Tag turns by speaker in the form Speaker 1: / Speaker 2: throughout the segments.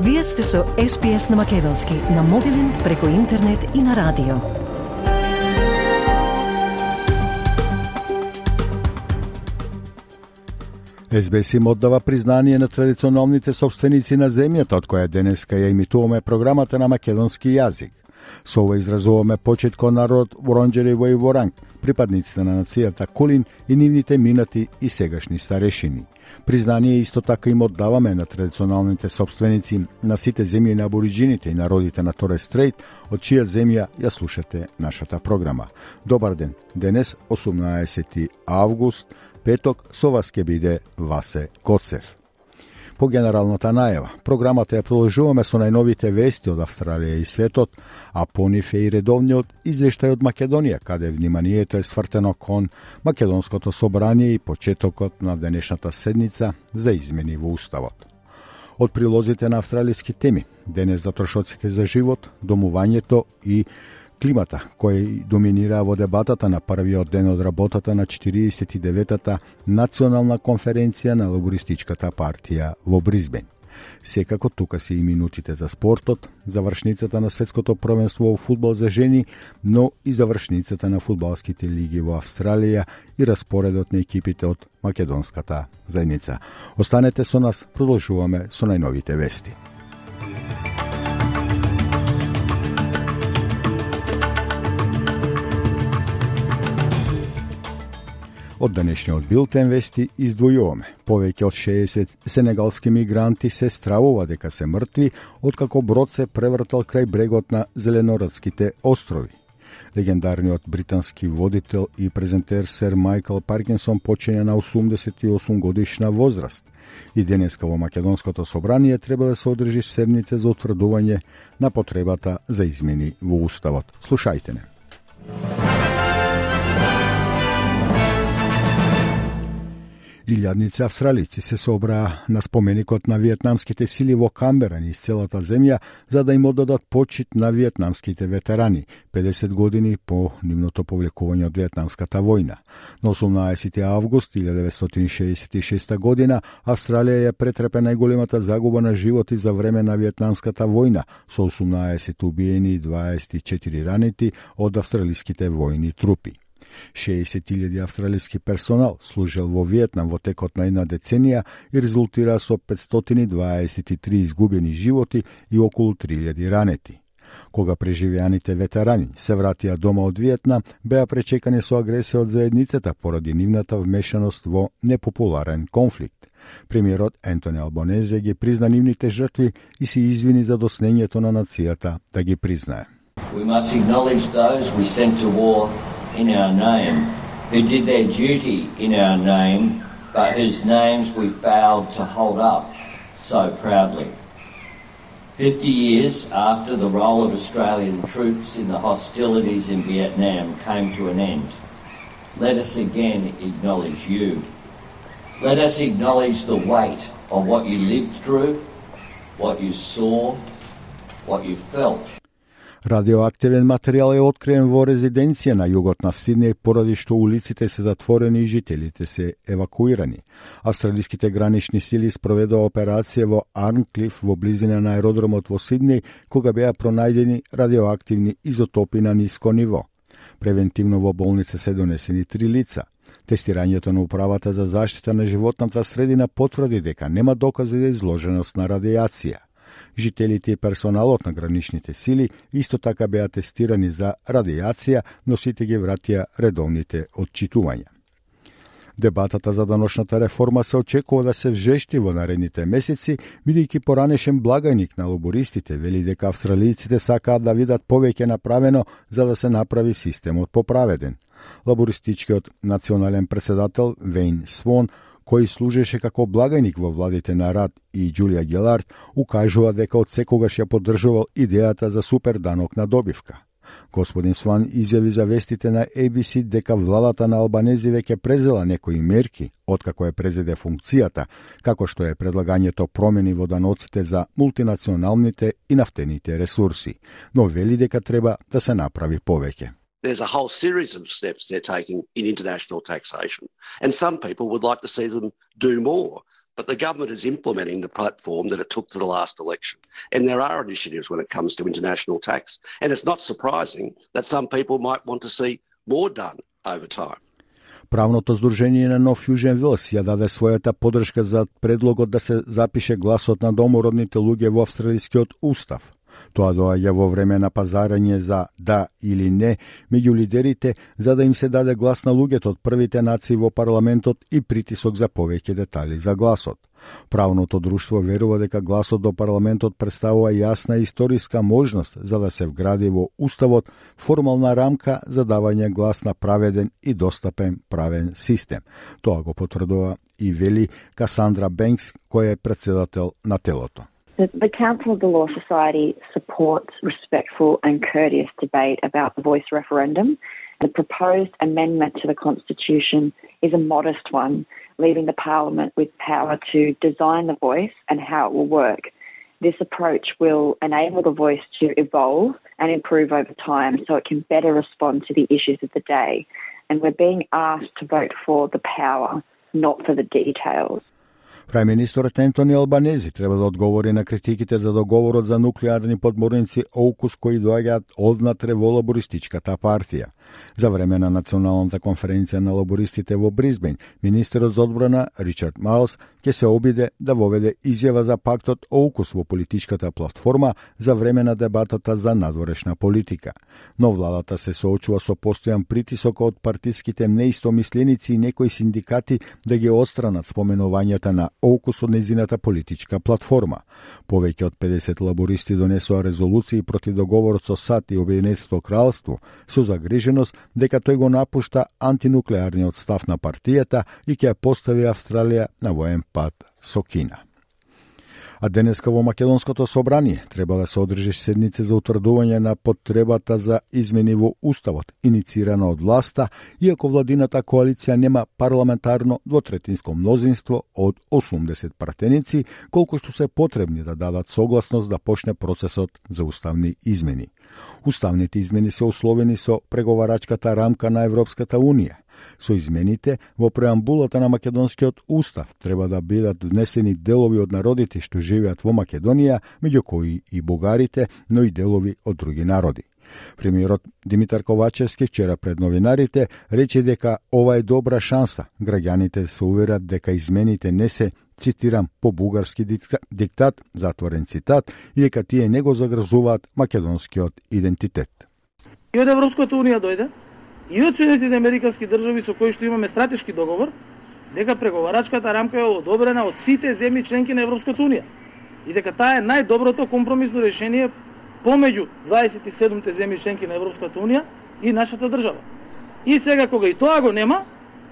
Speaker 1: Вие сте со SPS на Македонски, на мобилен, преку интернет и на радио.
Speaker 2: СБС им оддава признание на традиционалните собственици на земјата, од која денеска ја имитуваме програмата на македонски јазик. Со ова изразуваме почет кон народ Воронџери во Воранг, припадниците на нацијата Кулин и нивните минати и сегашни старешини. Признание исто така им оддаваме на традиционалните собственици на сите земји на абориджините и народите на Торе Стрейт, од чија земја ја слушате нашата програма. Добар ден, денес 18 август, петок, со вас ќе биде Васе Коцев. По генералната најава, програмата ја продолжуваме со најновите вести од Австралија и светот, а по нив е и редовниот извештај од Македонија, каде вниманието е свртено кон Македонското собрание и почетокот на денешната седница за измени во Уставот. Од прилозите на австралиски теми, денес за трошоците за живот, домувањето и климата, кој доминира во дебатата на првиот ден од работата на 49-та национална конференција на лабористичката партија во Бризбен. Секако тука се и минутите за спортот, завршницата на светското првенство во фудбал за жени, но и завршницата на фудбалските лиги во Австралија и распоредот на екипите од македонската заедница. Останете со нас, продолжуваме со најновите вести. Од денешниот билтен вести издвојуваме. Повеќе од 60 сенегалски мигранти се стравува дека се мртви, откако брод се превртал крај брегот на Зеленорадските острови. Легендарниот британски водител и презентер Сер Майкл Паркинсон почине на 88 годишна возраст. И денеска во Македонското собрание треба да се одржи седница за утврдување на потребата за измени во Уставот. Слушајте не. Илјадници австралици се собраа на споменикот на вьетнамските сили во Камбера низ целата земја за да им одадат почит на вьетнамските ветерани 50 години по нивното повлекување од вьетнамската војна. На 18 август 1966 година Австралија ја претрпе најголемата загуба на животи за време на вьетнамската војна со 18 убиени и 24 ранети од австралиските војни трупи. 60.000 австралиски персонал служел во Виетнам во текот на една деценија и резултира со 523 изгубени животи и околу 3000 ранети. Кога преживеаните ветерани се вратија дома од Виетнам, беа пречекани со агресија од заедницата поради нивната вмешаност во непопуларен конфликт. Премиерот Ентони Албонезе ги призна нивните жртви и се извини за доснењето на нацијата да ги признае.
Speaker 3: We must acknowledge those we sent to war in our name, who did their duty in our name, but whose names we failed to hold up so proudly. Fifty years after the role of Australian troops in the hostilities in Vietnam came to an end, let us again acknowledge you. Let us acknowledge the weight of what you lived through, what you saw, what you felt.
Speaker 2: Радиоактивен материјал е откриен во резиденција на југот на Сиднеј поради што улиците се затворени и жителите се евакуирани. Австралиските гранични сили спроведоа операција во Арнклиф во близина на аеродромот во Сиднеј кога беа пронајдени радиоактивни изотопи на ниско ниво. Превентивно во болница се донесени три лица. Тестирањето на управата за заштита на животната средина потврди дека нема докази за изложеност на радиација. Жителите и персоналот на граничните сили исто така беа тестирани за радиација, но сите ги вратија редовните отчитувања. Дебатата за даношната реформа се очекува да се вжешти во наредните месеци, бидејќи поранешен благајник на лобористите вели дека австралијците сакаат да видат повеќе направено за да се направи системот поправеден. Лабористичкиот национален председател Вейн Свон кој служеше како благајник во владите на Рад и Джулија Гелард, укажува дека од секогаш ја поддржувал идејата за супер данок на добивка. Господин Сван изјави за вестите на ABC дека владата на Албанези веќе презела некои мерки откако е презеде функцијата, како што е предлагањето промени во даноците за мултинационалните и нафтените ресурси, но вели дека треба да се направи повеќе.
Speaker 4: There's a whole series of steps they're taking in international taxation, and some people would like to see them do more. But the government is implementing the platform that it took to the last election. And there are initiatives when it comes to international tax. And it's not surprising that some people might want to see more done over time.
Speaker 2: Правното здружение на Нов Јужен Вилс ја даде својата подршка за предлогот да се запише гласот на домородните луѓе во австралискиот устав. Тоа доаѓа во време на пазарање за да или не меѓу лидерите за да им се даде глас на луѓето од првите нации во парламентот и притисок за повеќе детали за гласот. Правното друштво верува дека гласот до парламентот представува јасна историска можност за да се вгради во уставот формална рамка за давање глас на праведен и достапен правен систем. Тоа го потврдува и вели Касандра Бенкс, која е председател на телото.
Speaker 5: The, Council of the Law Society supports respectful and courteous debate about the voice referendum. The proposed amendment to the Constitution is a modest one, leaving the Parliament with power to design the voice and how it will work. This approach will enable the voice to evolve and improve over time so it can better respond to the issues of the day. And we're being asked to vote for the power, not for the details.
Speaker 2: Прајминисторот Ентони Албанези треба да одговори на критиките за договорот за нуклеарни подморници Оукус кои доаѓаат однатре во лабористичката партија. За време на националната конференција на лабористите во Бризбен, министерот за одбрана Ричард Марлс ќе се обиде да воведе изјава за пактот Оукус во политичката платформа за време на дебатата за надворешна политика. Но владата се соочува со постојан притисок од партиските неистомисленици и некои синдикати да ги отстранат споменувањата на Оукус со незината политичка платформа. Повеќе од 50 лабористи донесоа резолуции против договорот со САД и Обединетото кралство со загриженост дека тој го напушта антинуклеарниот став на партијата и ќе постави Австралија на воен пат со Кина. А денеска во Македонското собрание треба да се одржи седница за утврдување на потребата за измени во Уставот, иницирана од власта, иако владината коалиција нема парламентарно двотретинско мнозинство од 80 пратеници, колку што се потребни да дадат согласност да почне процесот за уставни измени. Уставните измени се условени со преговарачката рамка на Европската Унија. Со измените во преамбулата на Македонскиот устав треба да бидат внесени делови од народите што живеат во Македонија, меѓу кои и бугарите, но и делови од други народи. Премиерот Димитар Ковачевски вчера пред новинарите рече дека ова е добра шанса. Граѓаните се уверат дека измените не се цитирам по бугарски диктат, затворен цитат, и дека тие не го загрзуваат македонскиот идентитет.
Speaker 6: И од Европската унија дојде, и од Соединетите Американски држави со кои што имаме стратешки договор, дека преговарачката рамка е одобрена од сите земји членки на Европската унија и дека таа е најдоброто компромисно решение помеѓу 27-те земји членки на Европската унија и нашата држава. И сега кога и тоа го нема,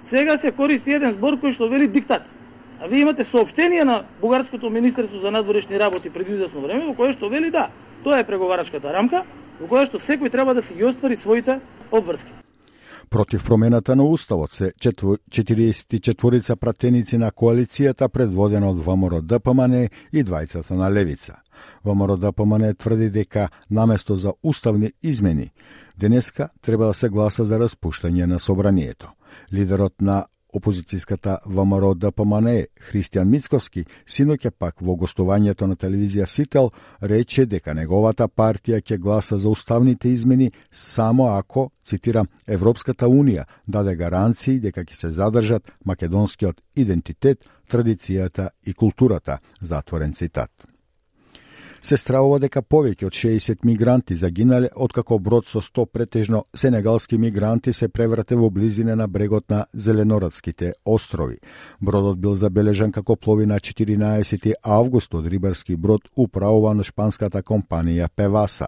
Speaker 6: сега се користи еден збор кој што вели диктат. А вие имате сообштение на Бугарското министерство за надворешни работи пред известно време во кое што вели да, тоа е преговарачката рамка во која што секој треба да се ги оствари своите обврски.
Speaker 2: Против промената на Уставот се 44 пратеници на коалицијата предводена од ВМРО ДПМН и двајцата на Левица. ВМРО ДПМН тврди дека наместо за уставни измени, денеска треба да се гласа за распуштање на собранието. Лидерот на Опозицијската ВМРО да ДПМН Христијан Мицковски синоќа пак во гостувањето на телевизија Сител рече дека неговата партија ќе гласа за уставните измени само ако, цитирам, Европската Унија даде гаранции дека ќе се задржат македонскиот идентитет, традицијата и културата, затворен цитат се стравува дека повеќе од 60 мигранти загинале откако брод со 100 претежно сенегалски мигранти се преврате во близина на брегот на Зеленорадските острови. Бродот бил забележан како плови на 14 август од рибарски брод управуван од шпанската компанија Певаса.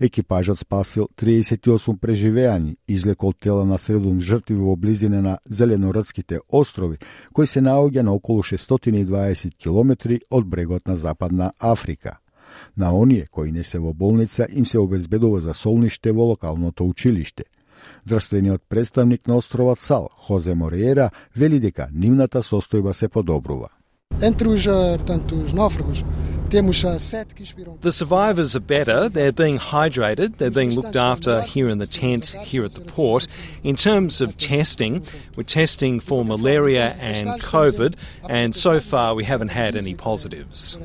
Speaker 2: Екипажот спасил 38 преживеани, излекол тела на средун жртви во близина на Зеленорадските острови, кои се наоѓа на околу 620 километри од брегот на Западна Африка. На оние кои не се во болница им се обезбедува за солниште во локалното училиште. Здравствениот представник на островот Сал, Хозе Мориера, вели дека нивната состојба се подобрува.
Speaker 7: Entre os, eh, portanto, os náufragos, temos eh, sete que expiram.
Speaker 8: The survivors are better. They're being hydrated. They're being looked after here in the tent, here at the port. In terms of testing, we're testing for malaria and COVID, and so far we haven't had any positives.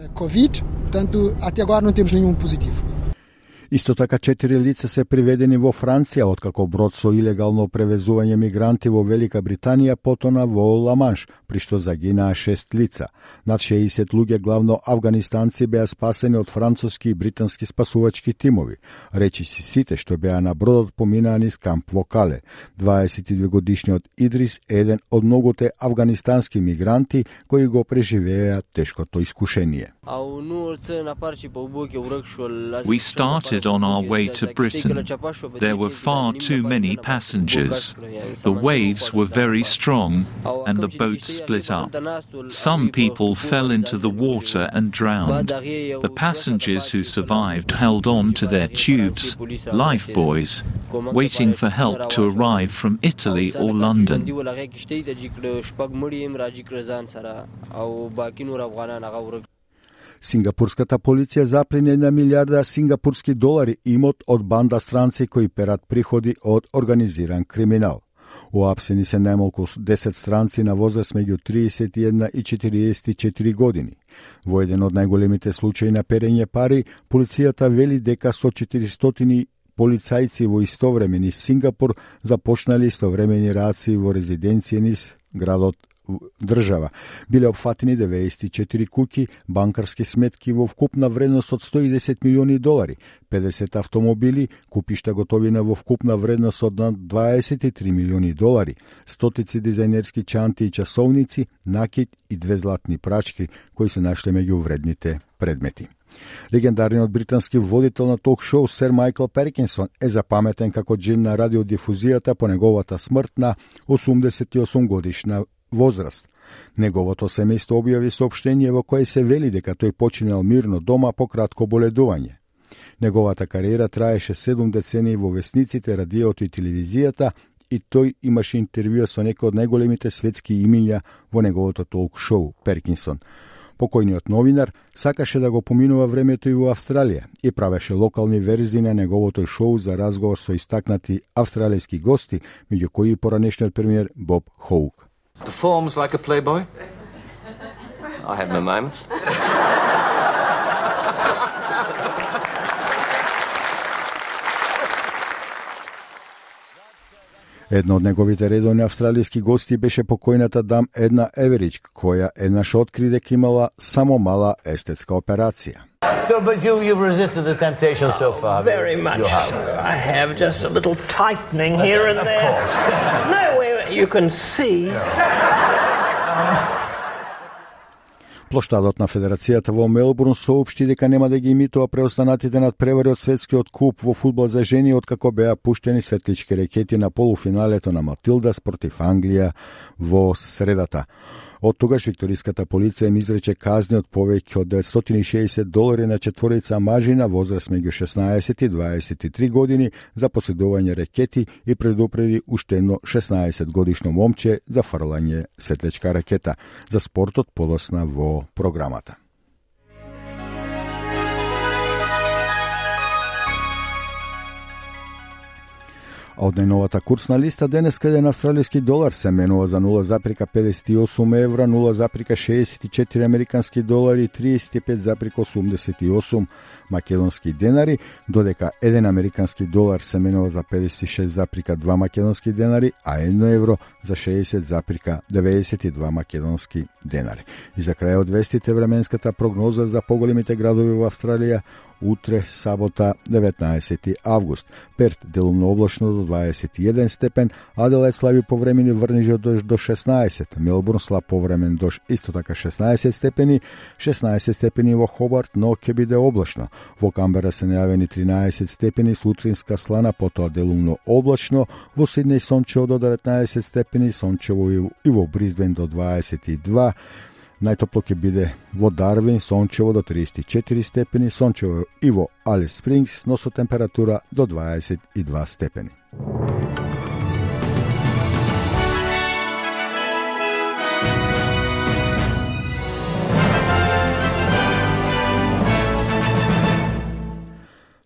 Speaker 2: Исто така четири лица се приведени во Франција откако брод со илегално превезување мигранти во Велика Британија потона во Ламанш, при што загинаа шест лица. Над 60 луѓе, главно афганистанци, беа спасени од француски и британски спасувачки тимови. Речи си сите што беа на бродот поминаа низ камп во Кале. 22 годишниот Идрис е еден од многуте афганистански мигранти кои го преживеа тешкото искушение.
Speaker 9: We started on our way to Britain. There were far too many passengers. The waves were very strong and the boat split up. Some people fell into the water and drowned. The passengers who survived held on to their tubes, life buoys, waiting for help to arrive from Italy or London.
Speaker 2: Сингапурската полиција заплене на милиарда сингапурски долари имот од банда странци кои перат приходи од организиран криминал. Уапсени се најмалку 10 странци на возраст меѓу 31 и 44 години. Во еден од најголемите случаи на перење пари, полицијата вели дека со 400 полицајци во истовремени Сингапур започнале истовремени рации во резиденција низ градот држава. Биле опфатени 94 куќи, банкарски сметки во вкупна вредност од 110 милиони долари, 50 автомобили, купишта готовина во вкупна вредност од над 23 милиони долари, стотици дизајнерски чанти и часовници, накид и две златни прачки кои се нашле меѓу вредните предмети. Легендарниот британски водител на ток-шоу Сер Майкл Перкинсон е запаметен како джин на радиодифузијата по неговата смрт на 88 годишна возраст. Неговото семејство објави сообштение во кое се вели дека тој починал мирно дома по кратко боледување. Неговата кариера траеше 7 децени во весниците, радиото и телевизијата и тој имаше интервјуа со некои од најголемите светски имиња во неговото толк шоу Перкинсон. Покојниот новинар сакаше да го поминува времето и во Австралија и правеше локални верзии на неговото шоу за разговор со истакнати австралијски гости, меѓу кои поранешниот премиер Боб Хоук.
Speaker 10: Performs like a playboy? I have my moments.
Speaker 2: Едно од неговите редовни австралијски гости беше покојната дам Една Еверич, која еднаш откри дека имала само мала естетска операција.
Speaker 11: So, but you, you've resisted the temptation so far.
Speaker 12: Very much.
Speaker 11: have.
Speaker 12: I have just a little tightening here and
Speaker 11: Of
Speaker 12: there.
Speaker 11: course.
Speaker 12: No, way you can see.
Speaker 2: Плоштадот на Федерацијата во Мелбурн соопшти дека нема да ги имитува преостанатите над превари од светскиот куп во фудбал за жени откако беа пуштени светлички ракети на полуфиналето на Матилдас против Англија во средата. Од тогаш викториската полиција им изрече казни од повеќе од 960 долари на четворица мажи на возраст меѓу 16 и 23 години за поседување ракети и предупреди уште едно 16 годишно момче за фрлање светлечка ракета. За спортот подосна во програмата. А од најновата курсна листа денес еден австралиски долар се менува за 0,58 евра, 0,64 американски долари, 35,88 македонски денари, додека еден американски долар се менува за 56,2 македонски денари, а 1 евро за 60,92 македонски денари. И за крај од вестите временската прогноза за поголемите градови во Австралија утре сабота 19 август. Перт делумно облачно до 21 степен, Аделајд слаби повремени врнежи од дожд до 16, Мелбурн слаб повремен дожд исто така 16 степени, 16 степени во Хобарт, но ќе биде облачно. Во Камбера се најавени 13 степени, сутринска слана, потоа делумно облачно, во Сиднеј сончево до 19 степени, сончево и во Бризбен до 22, Најтопло ќе биде во Дарвин, сончево до 34 степени, сончево и во Алис Спрингс, но со температура до 22 степени.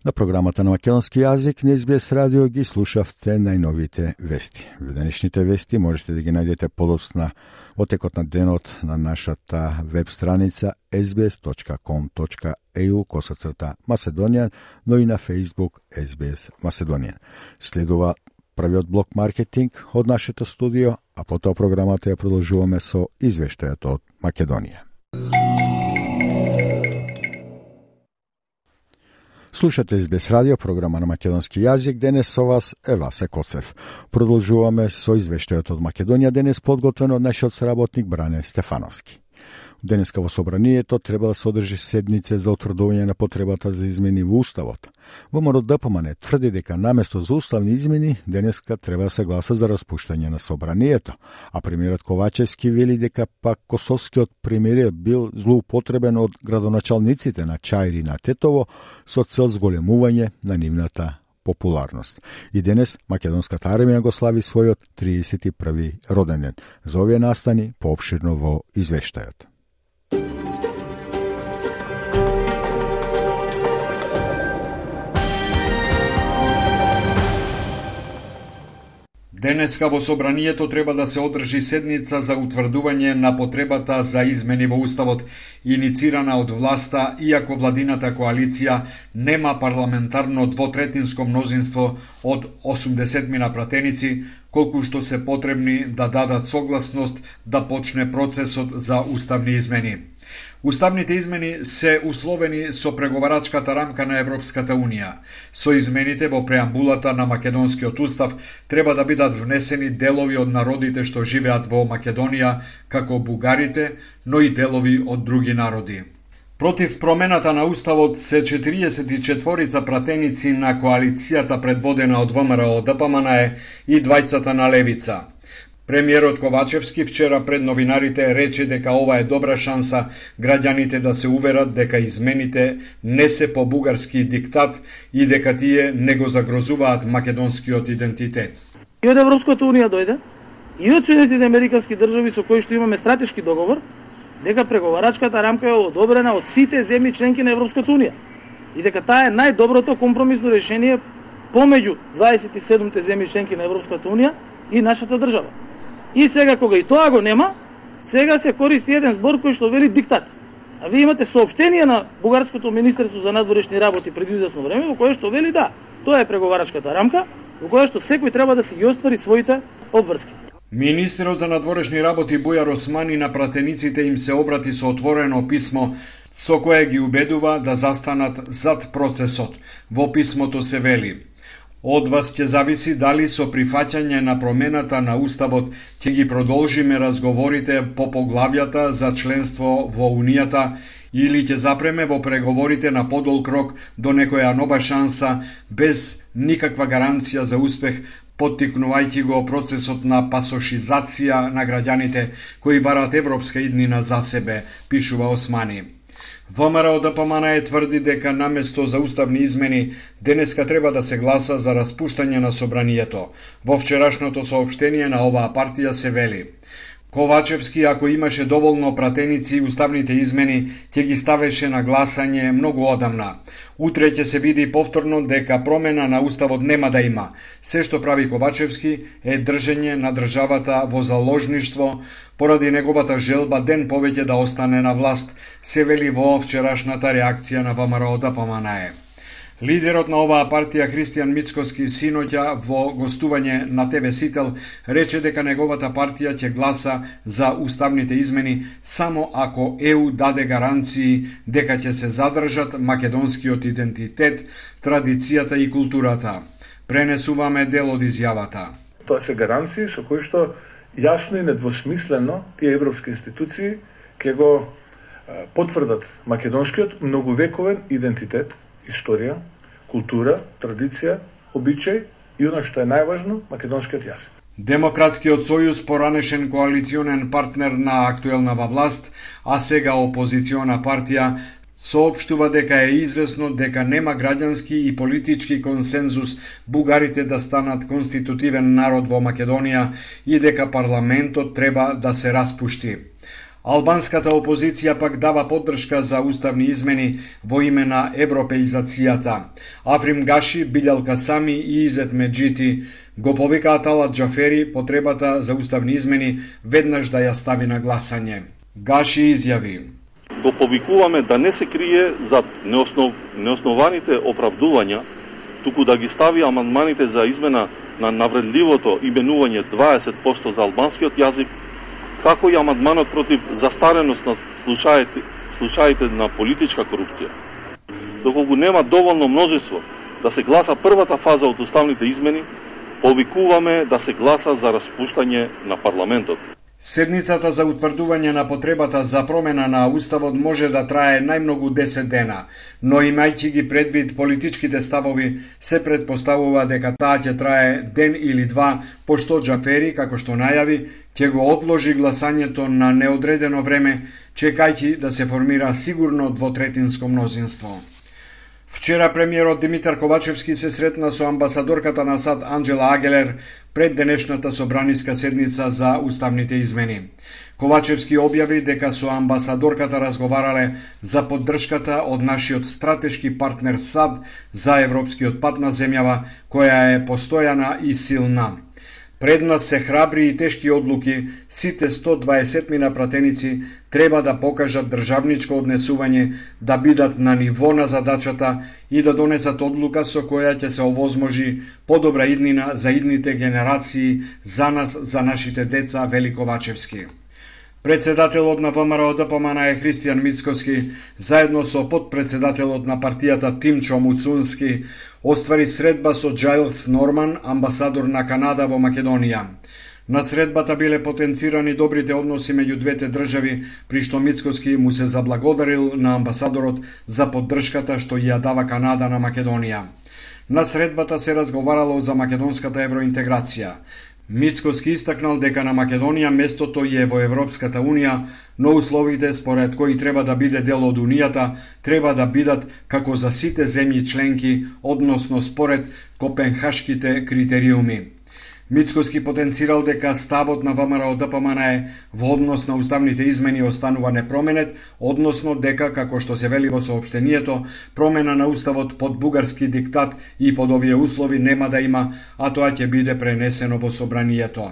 Speaker 2: На програмата на македонски јазик на СБС радио ги слушавте најновите вести. В денешните вести можете да ги најдете подоцна во текот на денот на нашата веб страница sbs.com.eu косацрта Macedonian, но и на Facebook SBS Macedonian. Следува првиот блок маркетинг од нашето студио, а потоа програмата ја продолжуваме со извештајот од Македонија. Слушате Избес радио, програма на македонски јазик. Денес со вас е Васе Коцев. Продолжуваме со извештајот од Македонија, денес подготвен од нашиот сработник Бране Стефановски. Денеска во собранието треба да се одржи седница за утврдување на потребата за измени во Уставот. ВМРО ДПМН да тврди дека наместо за уставни измени, денеска треба да се гласа за распуштање на собранието, а премиерот Ковачевски вели дека пак Косовскиот премиер бил злоупотребен од градоначалниците на Чајри на Тетово со цел зголемување на нивната популарност. И денес македонската армија го слави својот 31 роден ден. За овие настани пообширно во извештајот.
Speaker 13: Денеска во собранието треба да се одржи седница за утврдување на потребата за измени во Уставот, иницирана од власта, иако владината коалиција нема парламентарно двотретинско мнозинство од 80 мина пратеници, колку што се потребни да дадат согласност да почне процесот за уставни измени. Уставните измени се условени со преговарачката рамка на Европската Унија. Со измените во преамбулата на Македонскиот устав треба да бидат внесени делови од народите што живеат во Македонија, како бугарите, но и делови од други народи. Против промената на уставот се 44 пратеници на коалицијата предводена од ВМРО ДПМН и двајцата на Левица. Премиерот Ковачевски вчера пред новинарите рече дека ова е добра шанса граѓаните да се уверат дека измените не се по бугарски диктат и дека тие не го загрозуваат македонскиот идентитет.
Speaker 6: И од Европската Унија дојде, и од Соединетите Американски држави со кои што имаме стратешки договор, дека преговарачката рамка е одобрена од сите земји членки на Европската Унија и дека таа е најдоброто компромисно решение помеѓу 27 земји членки на Европската Унија и нашата држава. И сега кога и тоа го нема, сега се користи еден збор кој што вели диктат. А вие имате сообщение на Бугарското министерство за надворешни работи пред известно време во кое што вели да, тоа е преговарачката рамка во која што секој треба да си ги оствари своите обврски.
Speaker 13: Министерот за надворешни работи Бујар Османи на пратениците им се обрати со отворено писмо со кое ги убедува да застанат зад процесот. Во писмото се вели Од вас ќе зависи дали со прифаќање на промената на Уставот ќе ги продолжиме разговорите по поглавјата за членство во Унијата или ќе запреме во преговорите на подол крок до некоја нова шанса без никаква гаранција за успех, поттикнувајќи го процесот на пасошизација на граѓаните кои барат европска иднина за себе, пишува Османи. ВМРО ДПМН да е тврди дека наместо за уставни измени денеска треба да се гласа за распуштање на собранието. Во вчерашното сообштение на оваа партија се вели Ковачевски, ако имаше доволно пратеници, уставните измени ќе ги ставеше на гласање многу одамна. Утре ќе се види повторно дека промена на уставот нема да има. Се што прави Ковачевски е држење на државата во заложништво поради неговата желба ден повеќе да остане на власт, се вели во вчерашната реакција на ВМРО да ДПМНЕ. Лидерот на оваа партија Христијан Мицкоски синоќа во гостување на ТВ Сител рече дека неговата партија ќе гласа за уставните измени само ако ЕУ даде гаранции дека ќе се задржат македонскиот идентитет, традицијата и културата. Пренесуваме дел од изјавата.
Speaker 14: Тоа се гаранции со кои што јасно и недвосмислено тие европски институции ќе го потврдат македонскиот многувековен идентитет, историја, култура, традиција, обичај и она што е најважно, македонскиот јазик.
Speaker 13: Демократскиот сојуз, поранешен коалиционен партнер на актуелната власт, а сега опозициона партија, соопштува дека е известно дека нема граѓански и политички консензус бугарите да станат конститутивен народ во Македонија и дека парламентот треба да се распушти. Албанската опозиција пак дава поддршка за уставни измени во име на европеизацијата. Африм Гаши, Билјал Касами и Изет Меджити го повикаа Талат Джафери потребата за уставни измени веднаш да ја стави на гласање. Гаши изјави
Speaker 15: Го повикуваме да не се крие зад неоснов, неоснованите оправдувања, туку да ги стави амандманите за измена на навредливото именување 20% за албанскиот јазик како и амандманот против застареност на случаите, случаите на политичка корупција. Доколку нема доволно множество да се гласа првата фаза од уставните измени, повикуваме да се гласа за распуштање на парламентот.
Speaker 13: Седницата за утврдување на потребата за промена на Уставот може да трае најмногу 10 дена, но имајќи ги предвид политичките ставови, се предпоставува дека таа ќе трае ден или два, пошто Джафери, како што најави, ќе го одложи гласањето на неодредено време, чекајќи да се формира сигурно двотретинско мнозинство. Вчера премиерот Димитар Ковачевски се сретна со амбасадорката на САД Анджела Агелер пред денешната собраниска седница за уставните измени. Ковачевски објави дека со амбасадорката разговарале за поддршката од нашиот стратешки партнер САД за европскиот пат на земјава, која е постојана и силна. Пред нас се храбри и тешки одлуки, сите 120 мина пратеници треба да покажат државничко однесување, да бидат на ниво на задачата и да донесат одлука со која ќе се овозможи подобра иднина за идните генерации, за нас, за нашите деца, Великовачевски. Председателот на ВМРО ДПМН е Христијан Мицковски, заедно со подпредседателот на партијата Тимчо Муцунски, оствари средба со Джайлс Норман, амбасадор на Канада во Македонија. На средбата биле потенцирани добрите односи меѓу двете држави, при што Мицковски му се заблагодарил на амбасадорот за поддршката што ја дава Канада на Македонија. На средбата се разговарало за македонската евроинтеграција. Мицкоски истакнал дека на Македонија местото е во Европската Унија, но условите според кои треба да биде дел од Унијата треба да бидат како за сите земји членки, односно според Копенхашките критериуми. Мицкоски потенцирал дека ставот на ВМРО ДПМН е во однос на уставните измени останува непроменет, односно дека, како што се вели во сообштението, промена на уставот под бугарски диктат и под овие услови нема да има, а тоа ќе биде пренесено во собранието.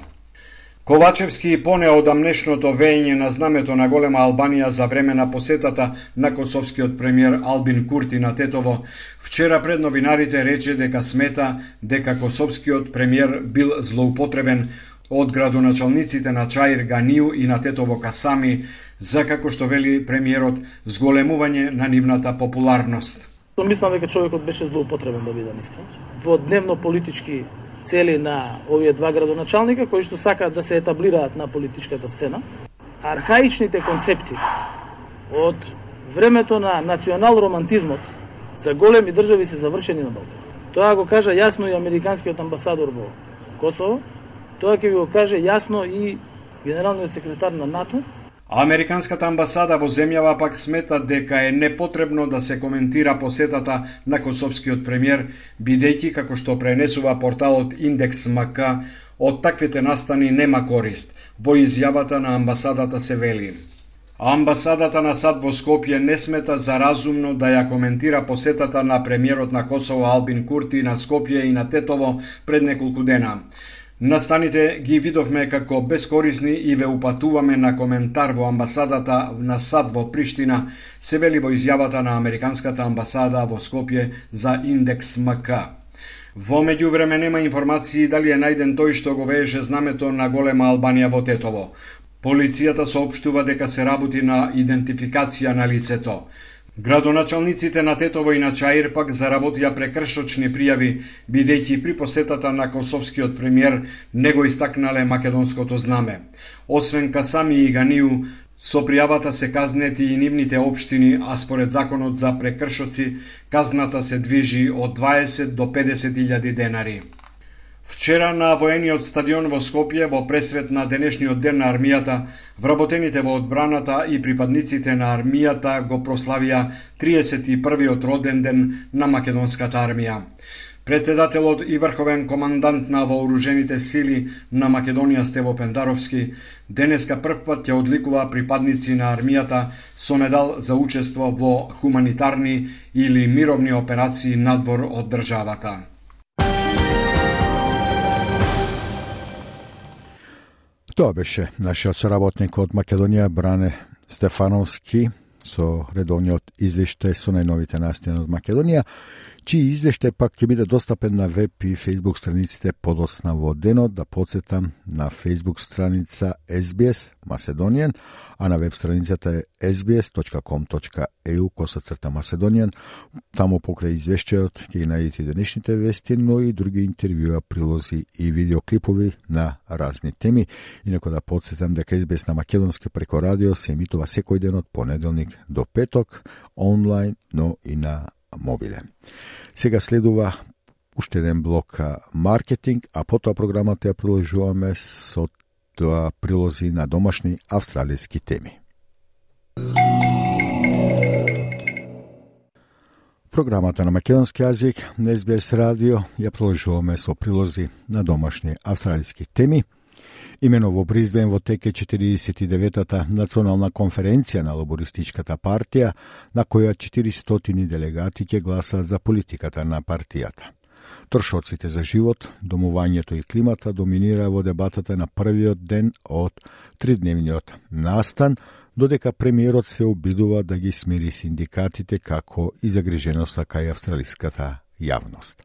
Speaker 13: Ковачевски и од одамнешното веење на знамето на голема Албанија за време на посетата на косовскиот премиер Албин Курти на Тетово, вчера пред новинарите рече дека смета дека косовскиот премиер бил злоупотребен од градоначалниците на Чаир Ганију и на Тетово Касами за како што вели премиерот зголемување на нивната популарност.
Speaker 6: Мислам дека човекот беше злоупотребен да бидам искрен. Во дневно политички цели на овие два градоначалника кои што сакаат да се етаблираат на политичката сцена. Архаичните концепти од времето на национал романтизмот за големи држави се завршени на Балкан. Тоа го кажа јасно и американскиот амбасадор во Косово, тоа ќе ви го каже јасно и генералниот секретар на НАТО,
Speaker 13: Американската амбасада во земјава пак смета дека е непотребно да се коментира посетата на косовскиот премиер, бидејќи, како што пренесува порталот Индекс МК, од таквите настани нема корист. Во изјавата на амбасадата се вели. Амбасадата на САД во Скопје не смета за разумно да ја коментира посетата на премиерот на Косово Албин Курти на Скопје и на Тетово пред неколку дена. Настаните ги видовме како бескорисни и ве упатуваме на коментар во амбасадата на САД во Приштина, се вели во изјавата на Американската амбасада во Скопје за Индекс МК. Во меѓувреме нема информации дали е најден тој што го вееше знамето на голема Албанија во Тетово. Полицијата соопштува дека се работи на идентификација на лицето. Градоначалниците на Тетово и на Чаир пак заработија прекршочни пријави, бидејќи при посетата на косовскиот премиер не го истакнале македонското знаме. Освен Касами и Ганиу, со пријавата се казнети и нивните општини, а според законот за прекршоци, казната се движи од 20 до 50 илјади денари. Вчера на воениот стадион во Скопје во пресрет на денешниот ден на армијата, вработените во одбраната и припадниците на армијата го прославија 31-иот роден ден на македонската армија. Председателот и врховен командант на вооружените сили на Македонија Стево Пендаровски денеска првпат ќе одликува припадници на армијата со медал за учество во хуманитарни или мировни операции надвор од државата.
Speaker 2: Тоа беше нашиот соработник од Македонија Бране Стефановски со редовниот извештај со најновите настани од Македонија, чии извештај пак ќе биде достапен на веб и фейсбук страниците подосна во денот, да подсетам на фейсбук страница SBS Macedonian, а на веб страницата е sbs.com.eu косацрта Macedonian. Таму покрај извештајот ќе ги најдете денешните вести, но и други интервјуа, прилози и видеоклипови на разни теми. Инако да подсетам дека SBS на македонски преко радио се емитува секој ден од понеделник до петок, онлайн, но и на мобиле. Сега следува уште еден блок маркетинг, а потоа програмата ја продолжуваме со тоа прилози на домашни австралиски теми. Програмата на македонски јазик на SBS радио ја продолжуваме со прилози на домашни австралиски теми. Имено во Бризбен во теке 49-та национална конференција на лобористичката партија, на која 400 делегати ќе гласат за политиката на партијата. Трошоците за живот, домувањето и климата доминира во дебатата на првиот ден од тридневниот настан, додека премиерот се обидува да ги смири синдикатите како и загриженоста така кај австралиската јавност.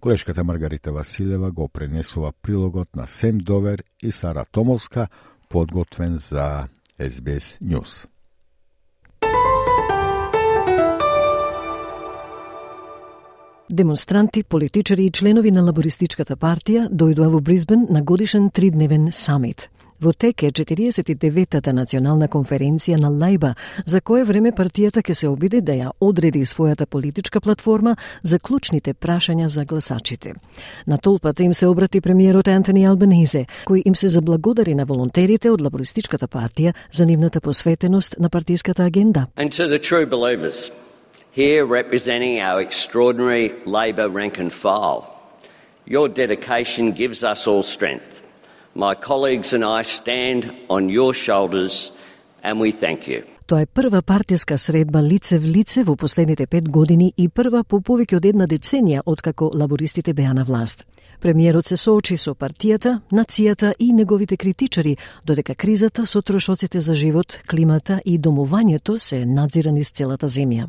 Speaker 2: Колешката Маргарита Василева го пренесува прилогот на Сем Довер и Сара Томовска, подготвен за SBS News.
Speaker 1: Демонстранти, политичари и членови на лабористичката партија дојдоа во Бризбен на годишен тридневен самит. Во тек е 49-та национална конференција на Лајба, за кое време партијата ќе се обиде да ја одреди својата политичка платформа за клучните прашања за гласачите. На толпата им се обрати премиерот Антони Албанезе, кој им се заблагодари на волонтерите од лабористичката партија за нивната посветеност на партиската агенда.
Speaker 3: And to the true believers, here representing our extraordinary Labor rank and file. Your dedication gives us all strength. My colleagues and I stand on your shoulders and we thank you.
Speaker 1: Тоа е прва партиска средба лице в лице во последните пет години и прва по повеќе од една деценија откако лабористите беа на власт. Премиерот се соочи со партијата, нацијата и неговите критичари, додека кризата со трошоците за живот, климата и домувањето се надзирани с целата земја.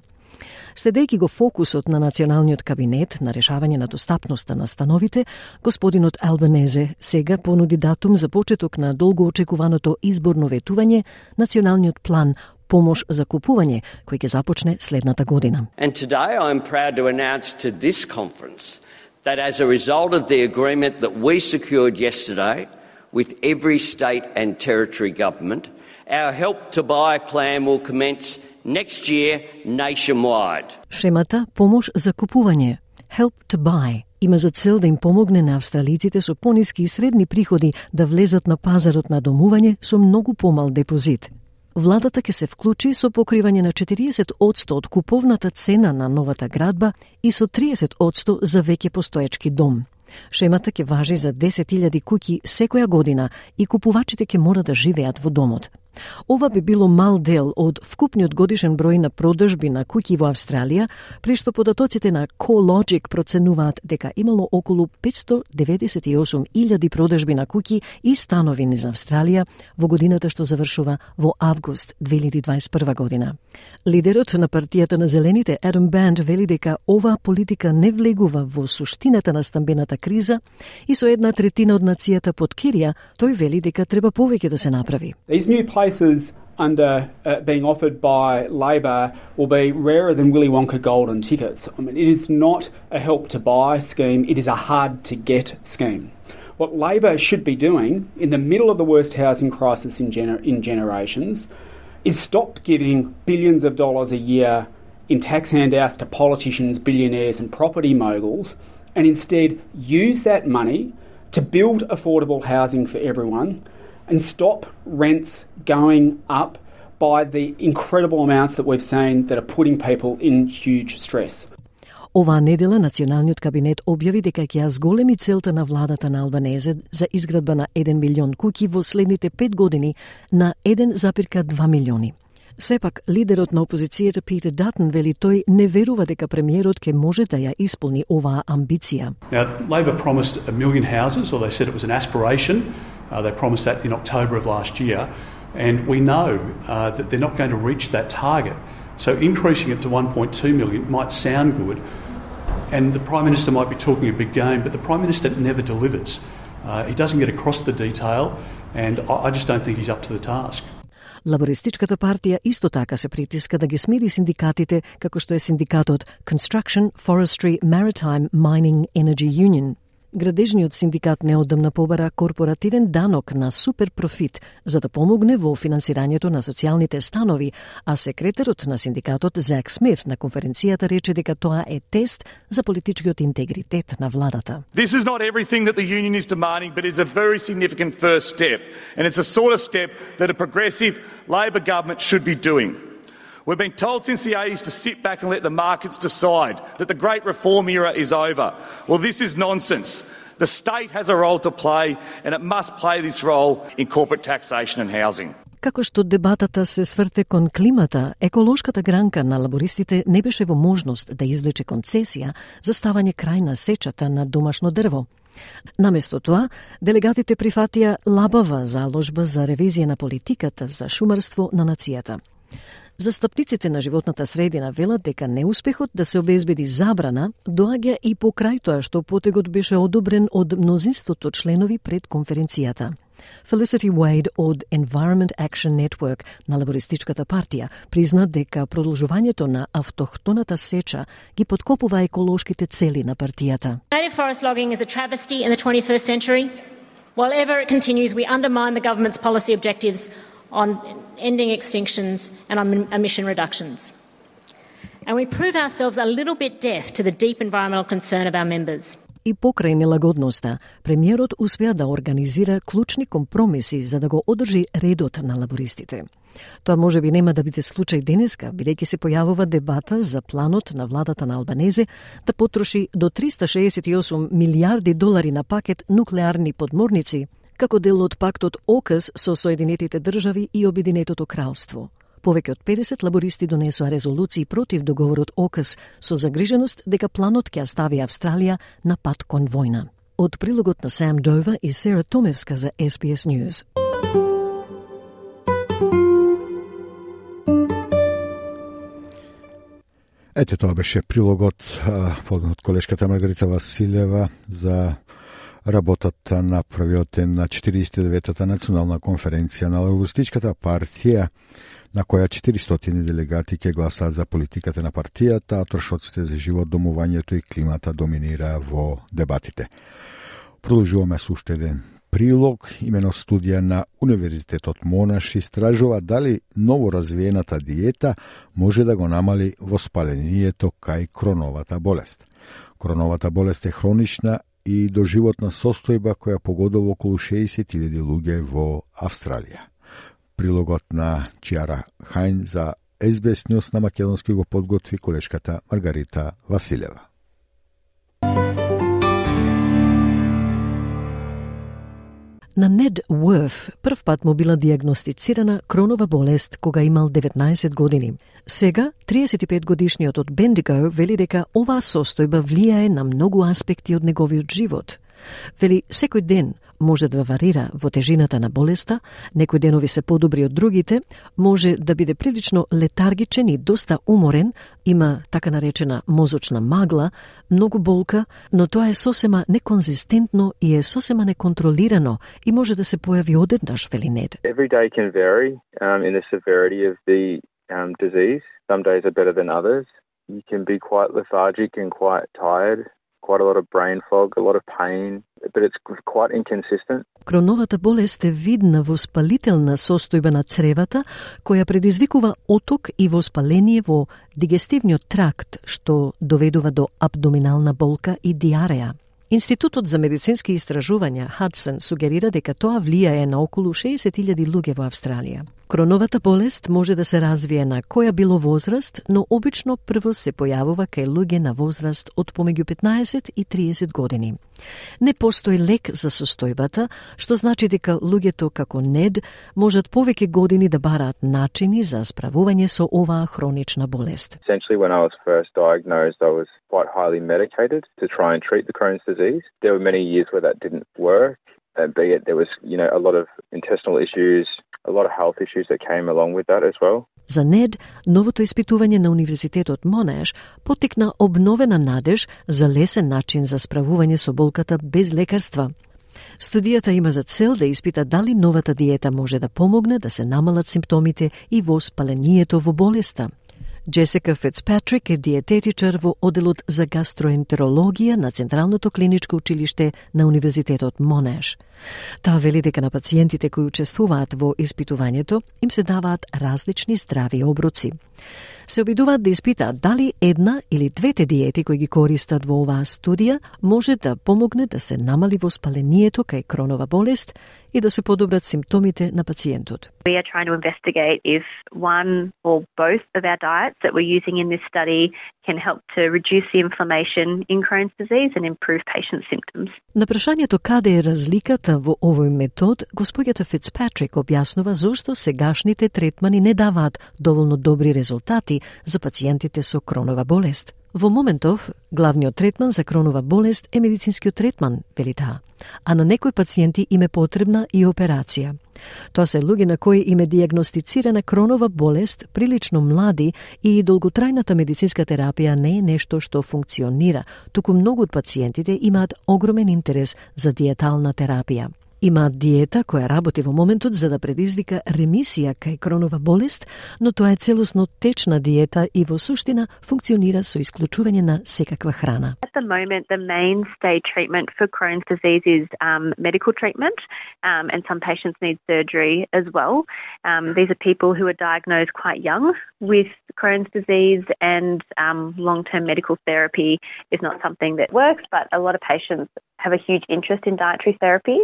Speaker 1: Следејќи го фокусот на националниот кабинет на решавање на достапноста на становите, господинот Албанезе сега понуди датум за почеток на долго очекуваното изборно ветување, националниот план помош за купување, кој ќе започне следната година.
Speaker 3: And today I'm proud to announce to this conference that as a result of the agreement that we secured yesterday with every state and territory government, our help to buy plan will commence next year nationwide.
Speaker 1: Шемата Помош за купување Help to Buy има за цел да им помогне на австралиците со пониски и средни приходи да влезат на пазарот на домување со многу помал депозит. Владата ќе се вклучи со покривање на 40% од куповната цена на новата градба и со 30% за веќе постоечки дом. Шемата ќе важи за 10.000 куќи секоја година и купувачите ќе мора да живеат во домот. Ова би било мал дел од вкупниот годишен број на продажби на куќи во Австралија, при што податоците на CoLogic проценуваат дека имало околу 598.000 продажби на куќи и станови низ Австралија во годината што завршува во август 2021 година. Лидерот на партијата на Зелените Адам Банд вели дека ова политика не влегува во суштината на стамбената криза и со една третина од нацијата под Кирија, тој вели дека треба повеќе да се направи.
Speaker 16: These new places under uh, being offered by Labor will be rarer than Willy Wonka golden tickets. I mean, it is not a help to buy scheme, it is a hard to get scheme. What Labor should be doing in the middle of the worst housing crisis in, gener- in generations is stop giving billions of dollars a year in tax handouts to politicians, billionaires, and property moguls and instead use that money to build affordable housing for everyone and stop rents going up by the incredible amounts that we've seen that are putting people in huge stress.
Speaker 1: Оваа недела националниот кабинет објави дека ќе ја зголеми целта на владата на Албанезе за изградба на 1 милион куќи во следните 5 години на 1,2 милиони. Сепак, лидерот на опозицијата Питер Датон вели тој не верува дека премиерот ќе може да ја исполни оваа амбиција.
Speaker 17: Now, Labor promised a million houses, or they said it was an aspiration. Uh, they promised that in October of last year, and we know uh, that they're not going to reach that target. So increasing it to 1.2 million might sound good, and the Prime Minister might be talking a big game, but the Prime Minister never delivers. Uh, he doesn't get across the detail, and I, I just don't think he's up to the task.
Speaker 1: Лабористичката партија исто така се притиска да ги смири синдикатите, како што е синдикатот Construction, Forestry, Maritime, Mining, Energy Union. Градежниот синдикат неодамна побара корпоративен данок на супер профит за да помогне во финансирањето на социјалните станови, а секретарот на синдикатот Зак Смит на конференцијата рече дека тоа е тест за политичкиот интегритет на владата.
Speaker 18: This is not everything that the union is demanding, but is a very significant first step. And it's a sort of step that a progressive Labor government should be doing. We've been told since the 80s to sit back and let the markets decide, that the great reform era is over. Well, this is nonsense. The state has a role to play, and it must play this role in corporate taxation and housing.
Speaker 1: Како што дебатата се сврте кон климата, еколошката гранка на лабористите не беше во можност да извлече концесија за ставање крај на сечата на домашно дрво. Наместо тоа, делегатите прифатија лабава заложба за ревизија на политиката за шумарство на нацијата. Застапниците на животната средина велат дека неуспехот да се обезбеди забрана доаѓа и покрај тоа што потегот беше одобрен од мнозинството членови пред конференцијата. Felicity Wade од Environment Action Network на Лабористичката партија призна дека продолжувањето на автохтоната сеча ги подкопува еколошките цели на партијата.
Speaker 19: Native forest logging is a travesty in the 21st century. While ever it continues, we undermine the government's policy objectives on ending extinctions and on emission reductions. And we prove ourselves a little bit deaf to the deep environmental concern of our members.
Speaker 1: И покрај нелагодноста, премиерот успеа да организира клучни компромиси за да го одржи редот на лабористите. Тоа може би нема да биде случај денеска, бидејќи се појавува дебата за планот на владата на Албанезе да потроши до 368 милиарди долари на пакет нуклеарни подморници како дел од пактот ОКС со Соединетите држави и Обединетото кралство. Повеќе од 50 лабористи донесоа резолуции против договорот ОКС со загриженост дека планот ќе стави Австралија на пат кон војна. Од прилогот на Сам Дова и Сера Томевска за SBS News.
Speaker 2: Ете тоа беше прилогот од колешката Маргарита Василева за работата на првиот ден на 49-та национална конференција на Лабористичката партија, на која 400 делегати ќе гласаат за политиката на партијата, а трошоците за живот, домувањето и климата доминира во дебатите. Продолжуваме со уште еден прилог, имено студија на Универзитетот Монаш истражува дали ново развиената диета може да го намали воспалението кај кроновата болест. Кроновата болест е хронична и доживотна состојба која погодува околу 60.000 луѓе во Австралија. Прилогот на Чиара Хајн за SBS News на македонски го подготви колешката Маргарита Василева.
Speaker 1: На Нед Уърф прв пат му била диагностицирана кронова болест кога имал 19 години. Сега, 35 годишниот од Бендиго вели дека оваа состојба влијае на многу аспекти од неговиот живот. Вели, секој ден може да варира во тежината на болеста, некои денови се подобри од другите, може да биде прилично летаргичен и доста уморен, има така наречена мозочна магла, многу болка, но тоа е сосема неконзистентно и е сосема неконтролирано и може да се појави одеднаш, вели Нед.
Speaker 20: Every day can vary um, in the severity of the um, disease. Some days are better than others. You can be quite lethargic and quite tired quite a lot of brain fog, a lot of pain, but it's quite inconsistent.
Speaker 1: Кроновата болест е видна воспалителна состојба на цревата која предизвикува оток и воспаление во дигестивниот тракт што доведува до абдоминална болка и диареја. Институтот за медицински истражувања Хадсон сугерира дека тоа влијае на околу 60.000 луѓе во Австралија. Кроновата болест може да се развие на која било возраст, но обично прво се појавува кај луѓе на возраст од помеѓу 15 и 30 години. Не постои лек за состојбата, што значи дека луѓето како НЕД можат повеќе години да бараат начини за справување со оваа хронична болест.
Speaker 20: Essentially, when I was first diagnosed, I was quite highly medicated to try and treat the Crohn's disease. There were many years where that didn't work, And be it there was, you know, a lot of intestinal issues, a lot of health issues that came along with that as well.
Speaker 1: За НЕД, новото испитување на Универзитетот Монеш потекна обновена надеж за лесен начин за справување со болката без лекарства. Студијата има за цел да испита дали новата диета може да помогне да се намалат симптомите и воспалението во болеста. Джесика Фицпатрик е диететичар во оделот за гастроентерологија на Централното клиничко училиште на Универзитетот Монеш. Таа вели дека на пациентите кои учествуваат во испитувањето им се даваат различни здрави оброци. Се обидуваат да испитаат дали една или двете диети кои ги користат во оваа студија може да помогне да се намали воспалението кај кронова болест и да се подобрат симптомите на пациентот.
Speaker 21: We are trying to investigate if one or both of our diets that we're using in this study can help to reduce the inflammation in Crohn's disease and improve patient symptoms.
Speaker 1: На прашањето каде е разликата во овој метод, господјата Фицпатрик објаснува зошто сегашните третмани не даваат доволно добри резултати за пациентите со кронова болест. Во моментов, главниот третман за кронова болест е медицинскиот третман, вели таа, а на некои пациенти им е потребна и операција. Тоа се луѓе на кои им е диагностицирана кронова болест прилично млади и долготрајната медицинска терапија не е нешто што функционира, туку многу од пациентите имаат огромен интерес за диетална терапија. Има диета која работи во моментот за да предизвика ремисија кај кронова болест, но тоа е целосно течна диета и во суштина функционира со исклучување на секаква храна.
Speaker 21: At the moment, the mainstay treatment for Crohn's disease is um, medical treatment, um, and some patients need surgery as well. Um, these are people who are diagnosed quite young with Crohn's disease, and um, long term medical therapy is not something that works, but a lot of patients have a huge interest in dietary therapy.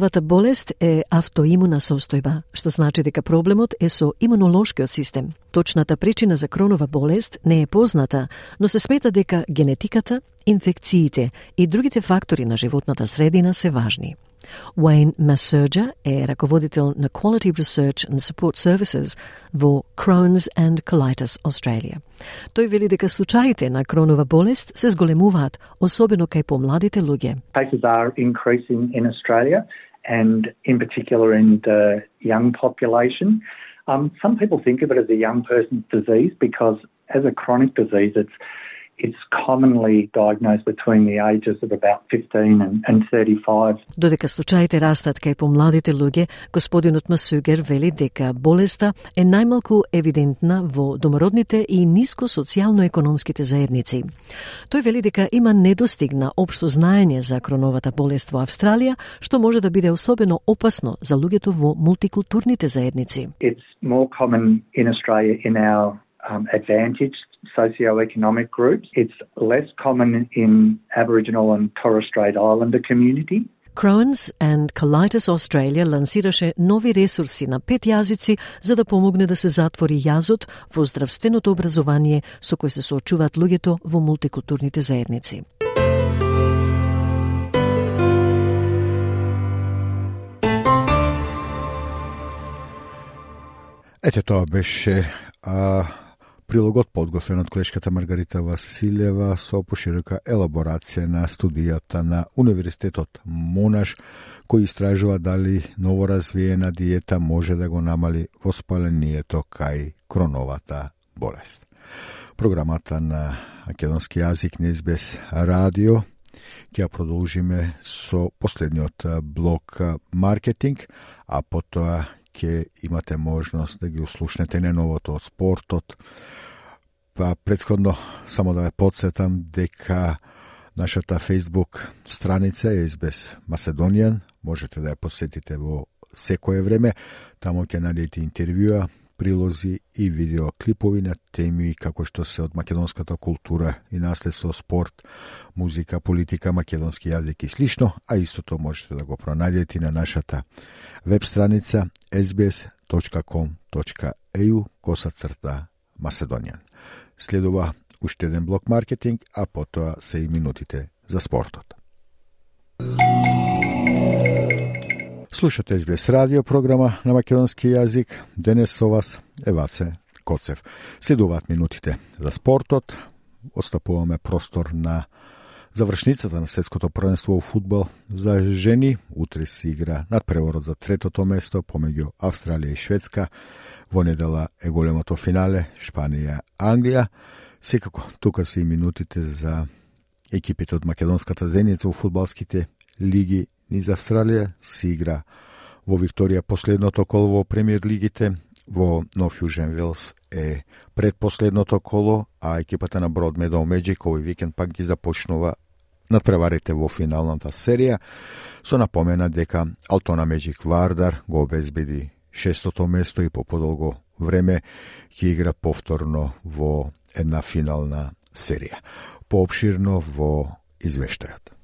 Speaker 1: Кроновата болест е автоимуна состојба, што значи дека проблемот е со имунолошкиот систем. Точната причина за кронова болест не е позната, но се смета дека генетиката, инфекциите и другите фактори на животната средина се важни. Уейн Масерджа е раководител на Quality Research and Support Services во Crohn's and Colitis Australia. Тој вели дека случаите на кронова болест се зголемуваат, особено кај помладите луѓе.
Speaker 22: Cases are increasing in Australia and in particular in the young population. Um, some people think of it as a young person's disease because as a chronic disease, it's it's commonly diagnosed between the ages of about 15 and, and 35.
Speaker 1: Додека случаите растат кај помладите луѓе, господинот Масугер вели дека болеста е најмалку евидентна во домородните и ниско социјално-економските заедници. Тој вели дека има недостигна општо знаење за кроновата болест во Австралија, што може да биде особено опасно за луѓето во мултикултурните заедници.
Speaker 22: It's more common in Australia in our um, advantaged socioeconomic groups. It's less common in Aboriginal and Torres Strait Islander community.
Speaker 1: Crohn's and Colitis Australia лансираше нови ресурси на пет јазици за да помогне да се затвори јазот во здравственото образование со кој се соочуваат луѓето во мултикултурните заедници.
Speaker 2: Ете тоа беше а, Прилогот подготвен од колешката Маргарита Василева со поширока елаборација на студијата на Универзитетот Монаш, кој истражува дали новоразвиена диета може да го намали воспалението кај кроновата болест. Програмата на македонски јазик не без радио ќе продолжиме со последниот блок маркетинг, а потоа ќе имате можност да ги услушнете не новото од спортот, Па предходно само да ве подсетам дека Нашата Facebook страница е избез Macedonian, можете да ја посетите во секое време, таму ќе најдете интервјуа, прилози и видеоклипови на теми како што се од македонската култура и наследство, спорт, музика, политика, македонски јазик и слично, а истото можете да го пронајдете на нашата веб страница sbs.com.eu коса црта Macedonian. Следува уште еден блок маркетинг, а потоа се и минутите за спортот. Слушате SBS радио програма на македонски јазик. Денес со вас е Ваце Коцев. Следуваат минутите за спортот. Остапуваме простор на завршницата на светското првенство во фудбал за жени. Утре се игра над преворот за третото место помеѓу Австралија и Шведска. Во недела е големото финале Шпанија-Англија. Секако, тука се и минутите за екипите од македонската зеница во фудбалските лиги низ Австралија се игра во Викторија последното коло во премиер лигите, во Нов Јужен Велс е предпоследното коло, а екипата на Брод Медоу Меджик овој викенд пак ги започнува надпреварите во финалната серија, со напомена дека Алтона Меджик Вардар го обезбеди шестото место и по подолго време ќе игра повторно во една финална серија. Пообширно во извештајот.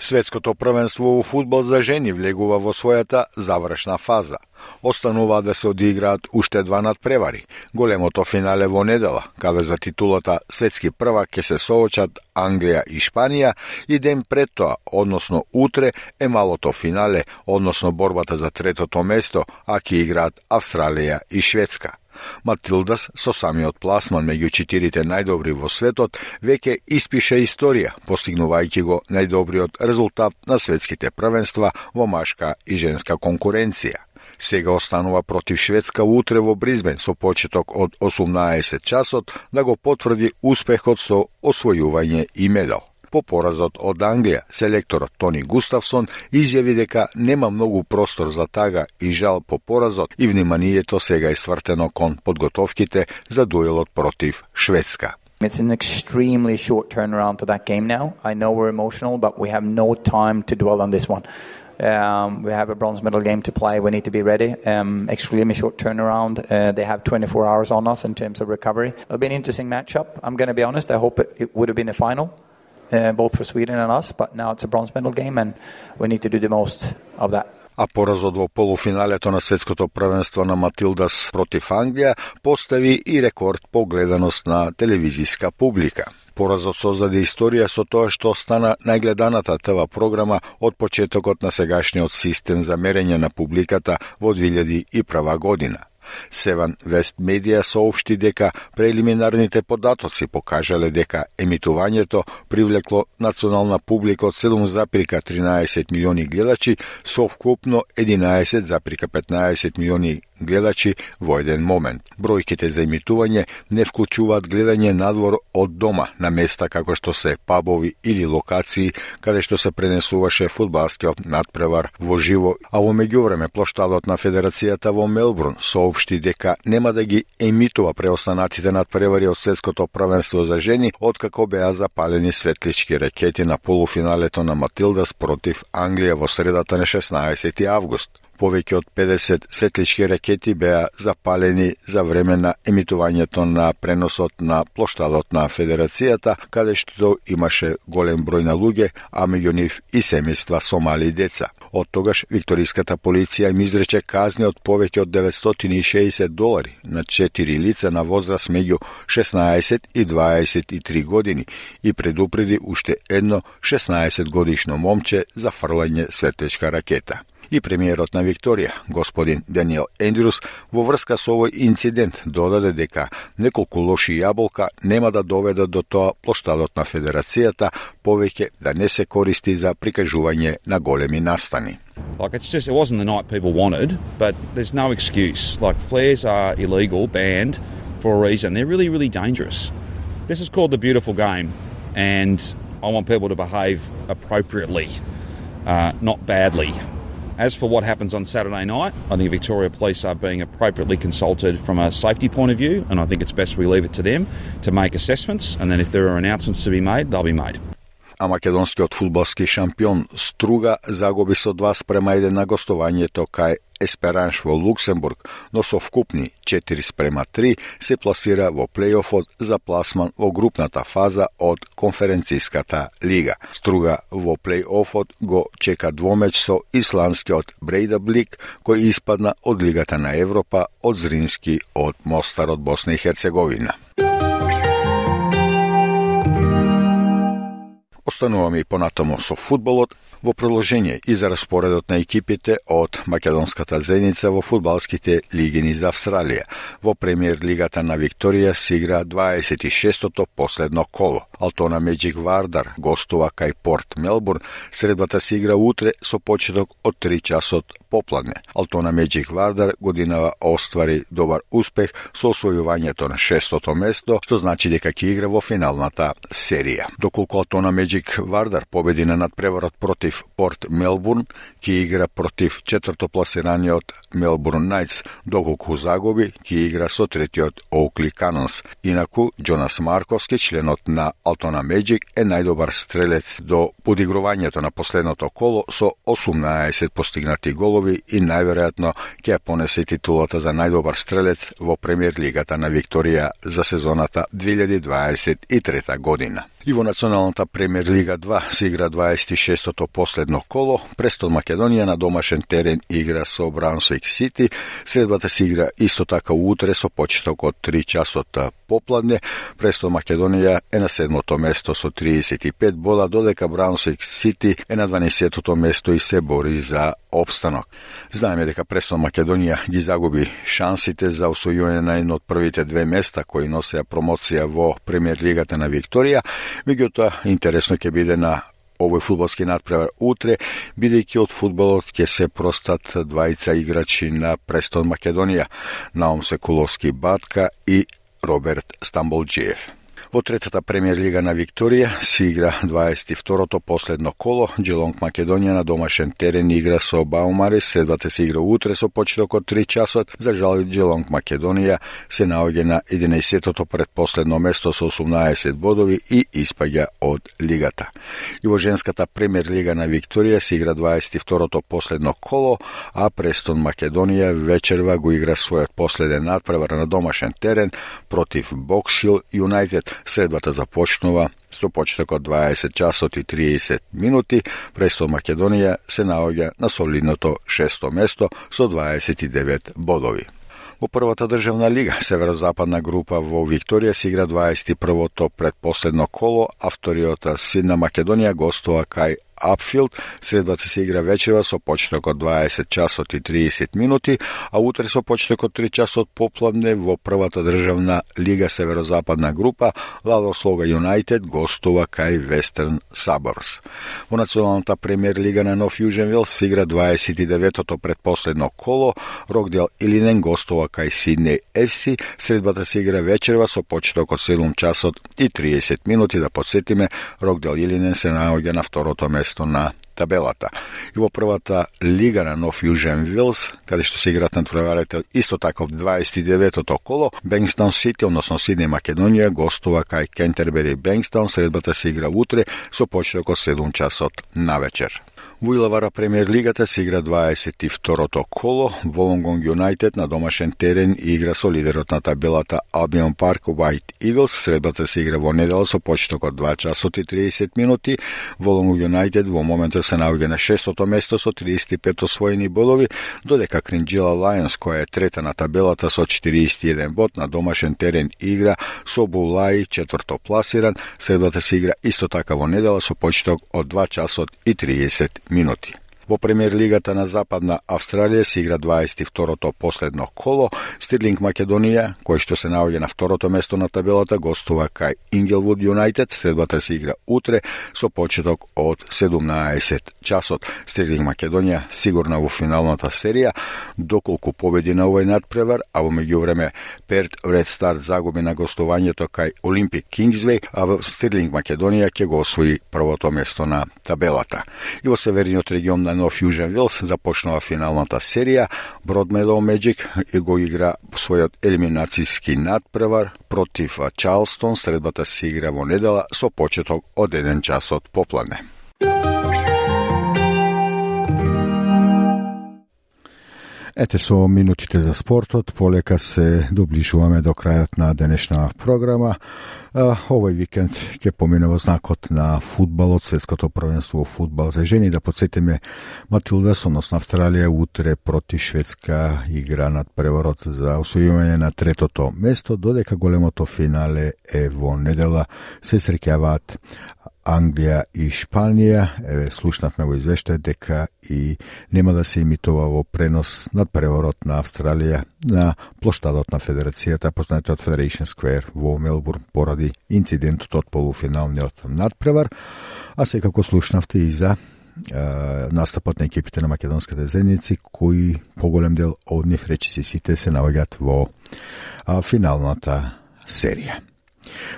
Speaker 2: Светското првенство во фудбал за жени влегува во својата завршна фаза. Останува да се одиграат уште два надпревари. Големото финале во недела, каде за титулата светски првак ќе се соочат Англија и Шпанија и ден пред тоа, односно утре, е малото финале, односно борбата за третото место, а ќе играат Австралија и Шведска. Матилдас со самиот пласман меѓу четирите најдобри во светот веќе испише историја, постигнувајќи го најдобриот резултат на светските првенства во машка и женска конкуренција. Сега останува против Шведска утре во Бризбен со почеток од 18 часот да го потврди успехот со освојување и медал. По поразот од Англија, селекторот Тони Густавсон изјави дека нема многу простор за тага и жал по поразот и вниманието сега е свртено кон подготовките за дуелот против Шведска.
Speaker 23: It's an extremely short turnaround to that game now. I know we're emotional, but we have no time to dwell on this one. Um, we have a bronze medal game to play. We need to be ready. Um, extremely short turnaround. Uh, they have 24 hours on us in terms of recovery. It'll be an interesting matchup. I'm going to be honest. I hope it, it would have been a final uh, both for Sweden and us, but now it's a bronze medal game and we need to do the most of that.
Speaker 2: а поразот во полуфиналето на светското првенство на Матилдас против Англија постави и рекорд по гледаност на телевизиска публика. Поразот создаде историја со тоа што стана најгледаната ТВ програма од почетокот на сегашниот систем за мерење на публиката во 2001 година. Севан Вест Медија соопшти дека прелиминарните податоци покажале дека емитувањето привлекло национална публика од 7,13 милиони гледачи со вкупно 11,15 милиони гледачи во еден момент. Бројките за емитување не вклучуваат гледање надвор од дома, на места како што се пабови или локации каде што се пренесуваше фудбалскиот надпревар во живо, а во меѓувреме плоштадот на Федерацијата во Мелбурн соопшти дека нема да ги емитува преостанатите надпревари од светското првенство за жени откако беа запалени светлички ракети на полуфиналето на Матилдас против Англија во средата на 16 август повеќе од 50 светлички ракети беа запалени за време на емитувањето на преносот на плоштадот на Федерацијата, каде што имаше голем број на луѓе, а меѓу нив и семејства со мали деца. Од тогаш Викториската полиција им изрече казни од повеќе од 960 долари на 4 лица на возраст меѓу 16 и 23 години и предупреди уште едно 16 годишно момче за фрлање светлечка ракета и премиерот на Викторија, господин Даниел Ендрус, во врска со овој инцидент додаде дека неколку лоши јаболка нема да доведат до тоа плоштадот на Федерацијата повеќе да не се користи за прикажување на големи настани.
Speaker 24: Like it's just it wasn't the night people wanted, but there's no excuse. Like flares are illegal, banned for a reason. They're really, really dangerous. This is called the beautiful game, and I want people to behave appropriately, uh, not badly. As for what happens on Saturday night, I think Victoria Police are being appropriately consulted from a safety point of view, and I think it's best we leave it to them to make assessments, and then if there are announcements to be made, they'll be made.
Speaker 2: А македонскиот фудбалски шампион Струга загуби со 2 спрема 1 на гостувањето кај Есперанш во Луксембург, но со вкупни 4 спрема 3 се пласира во плейофот за пласман во групната фаза од конференцијската лига. Струга во плейофот го чека двомеч со исландскиот Блик, кој испадна од Лигата на Европа од Зрински од Мостар од Босна и Херцеговина. Остануваме и понатамо со фудбалот, во продолжение и за распоредот на екипите од македонската зеница во фудбалските лигини за Австралија. Во премиер лигата на Викторија се игра 26-тото последно коло. Алтона Меджик Вардар гостува кај Порт Мелбурн. Средбата се игра утре со почеток од 3 часот попладне. Алтона Меджик Вардар годинава оствари добар успех со освојувањето на шестото место, што значи дека ќе игра во финалната серија. Доколку Алтона Меджик Вардар победи на надпреварот против против Порт Мелбурн, ќе игра против четврто пласираниот Мелбурн Найтс, доколку загуби ќе игра со третиот Оукли Канонс. Инаку, Джонас Марковски, членот на Алтона Меджик, е најдобар стрелец до подигрувањето на последното коло со 18 постигнати голови и најверојатно ќе понесе титулата за најдобар стрелец во премиер лигата на Викторија за сезоната 2023 година. И во Националната премиер лига 2 се игра 26-тото последно коло. Престон Македонија на домашен терен игра со Брансвик Сити. Следбата се игра исто така утре со почеток од 3 часот попладне. Престон Македонија е на седмото место со 35 бола, додека Браунсвик Сити е на 12-тото место и се бори за обстанок. Знаеме дека Престон Македонија ги загуби шансите за освојување на едно од првите две места кои носеа промоција во премиер лигата на Викторија Меѓутоа, интересно ќе биде на овој фудбалски надпревар утре, бидејќи од фудбалот ќе се простат двајца играчи на Престон Македонија, Наум Секуловски Батка и Robert Stambolgeev Во третата премиер лига на Викторија се игра 22-то последно коло. Джелонг Македонија на домашен терен игра со Баумари. Следвата се игра утре со почеток од 3 часот. За жал Джелонг Македонија се наоѓа на 11-тото предпоследно место со 18 бодови и испаѓа од лигата. И во женската премиер лига на Викторија се игра 22-то последно коло, а Престон Македонија вечерва го игра својот последен надпревар на домашен терен против Боксил Юнайтед Средбата започнува со почеток од 20 часот и 30 минути. Престо Македонија се наоѓа на солидното шесто место со 29 бодови. Во првата државна лига, Северозападна група во Викторија се игра 21-то предпоследно коло, а вториот Сидна Македонија гостува кај Апфилд. Средбата се игра вечерва со почеток од 20 часот и 30 минути, а утре со почеток од 3 часот попладне во првата државна лига Северозападна група ладо слога Юнайтед гостува кај Вестерн Саборс. Во националната премиер лига на Нов Јужен се игра 29-тото предпоследно коло, Рокдел Илинен гостува кај Сиднеј ФС. Средбата се игра вечерва со почеток од 7 часот и 30 минути да подсетиме Рокдел Илинен се наоѓа на второто место место на табелата. И во првата лига на Нов Южен Вилс, каде што се играат натпреварите исто така в 29-тото коло, Бенгстон Сити, односно Сидни Македонија, гостува кај Кентербери Бенгстон, средбата се игра утре со почеток од 7 часот на вечер. Во Илавара премиер лигата се игра 22-то коло. Волонгонг Юнайтед на домашен терен игра со лидерот на табелата Albion Парк White Eagles. Средбата се игра во недела со почеток од 2 часот и 30 минути. Волонгонг Юнайтед во моментот се наоѓа на шестото место со 35 освоени бодови, додека Кринджила Лајонс, која е трета на табелата со 41 бод на домашен терен игра со Булаи четврто пласиран. Средбата се игра исто така во недела со почеток од 2 часот и 30 минути. Во премиер лигата на Западна Австралија се игра 22-то последно коло. Стирлинг Македонија, кој што се наоѓа на второто место на табелата, гостува кај Ингелвуд Юнайтед. Следбата се игра утре со почеток од 17 часот. Стирлинг Македонија сигурна во финалната серија, доколку победи на овој надпревар, а во меѓувреме Перт Ред Старт загуби на гостувањето кај Олимпик Кингсвей, а во Стирлинг Македонија ќе го освои првото место на табелата. И во северниот регион на екипите на Fusion започнува финалната серија. Broadmeadow Magic го игра својот елиминацијски надпревар против Чарлстон. Средбата се игра во недела со почеток од 1 часот попладне. Ете со минутите за спортот, полека се доближуваме до крајот на денешна програма. Овој викенд ќе помине во знакот на фудбалот, светското првенство фудбал за жени. Да подсетиме Матилда, На Австралија, утре против Шведска игра над преворот за освојување на третото место, додека големото финале е во недела. Се среќаваат Англија и Шпанија. Еве, слушнавме во извештај дека и нема да се имитува во пренос над преворот на Австралија на плоштадот на Федерацијата, познатиот Federation Square во Мелбурн, поради инцидентот од полуфиналниот надпревар, а секако слушнавте и за настапот на екипите на македонските зеници, кои поголем дел од нив речиси сите се наоѓаат во финалната серија.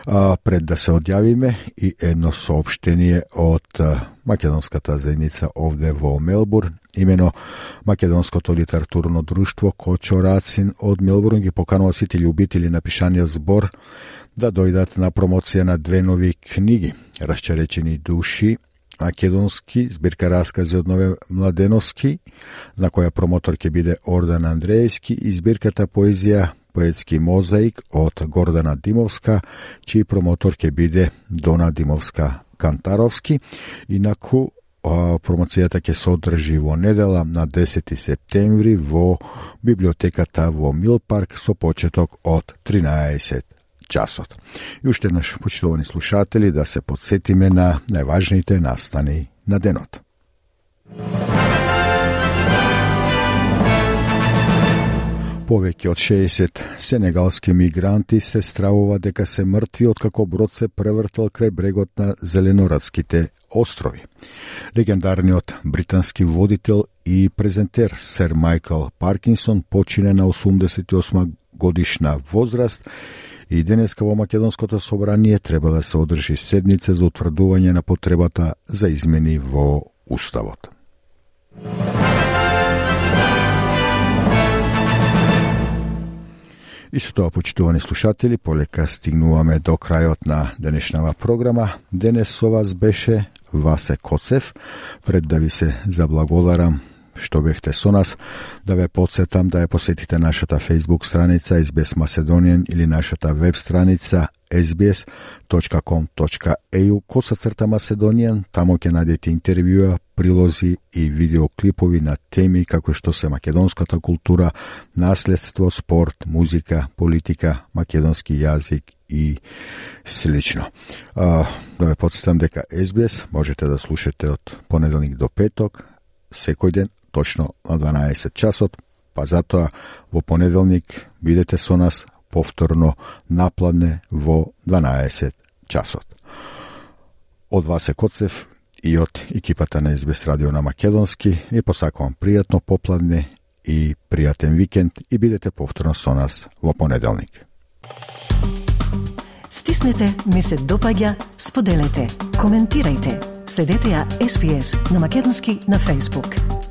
Speaker 2: А, пред да се одјавиме и едно сообштение од македонската заедница овде во Мелбурн, имено Македонското литературно друштво Кочо Рацин од Мелбурн ги поканува сите љубители на пишаниот збор да дојдат на промоција на две нови книги. Расчаречени души македонски, збирка раскази од Нове Младеновски, на која промотор ќе биде Ордан Андреевски и збирката поезија поетски мозаик од Гордана Димовска, чиј промотор ќе биде Дона Димовска Кантаровски. Инаку промоцијата ќе се одржи во недела на 10 септември во библиотеката во Милпарк со почеток од 13 часот. И уште наш почитувани слушатели да се подсетиме на најважните настани на денот. Повеќе од 60 сенегалски мигранти се стравува дека се мртви откако брод се превртел крај брегот на Зеленорадските острови. Легендарниот британски водител и презентер Сер Майкл Паркинсон почине на 88 годишна возраст и денеска во Македонското собрание треба да се одржи седница за утврдување на потребата за измени во Уставот. И со тоа, почитувани слушатели, полека стигнуваме до крајот на денешнава програма. Денес со вас беше Васе Коцев. Пред да ви се заблагодарам што бевте со нас, да ве подсетам да ја посетите нашата Facebook страница SBS Macedonian или нашата веб страница sbs.com.eu коса црта Macedonian, тамо ќе најдете интервјуа, прилози и видеоклипови на теми како што се македонската култура, наследство, спорт, музика, политика, македонски јазик и слично. А, да ве подсетам дека SBS можете да слушате од понеделник до петок, секој ден точно на 12 часот, па затоа во понеделник бидете со нас повторно напладне во 12 часот. Од вас е Коцев и од екипата на СБС Радио на Македонски ви посакувам пријатно попладне и пријатен викенд и бидете повторно со нас во понеделник.
Speaker 1: Стиснете, ми се допаѓа, споделете, коментирајте. Следете ја SPS на Македонски на Facebook.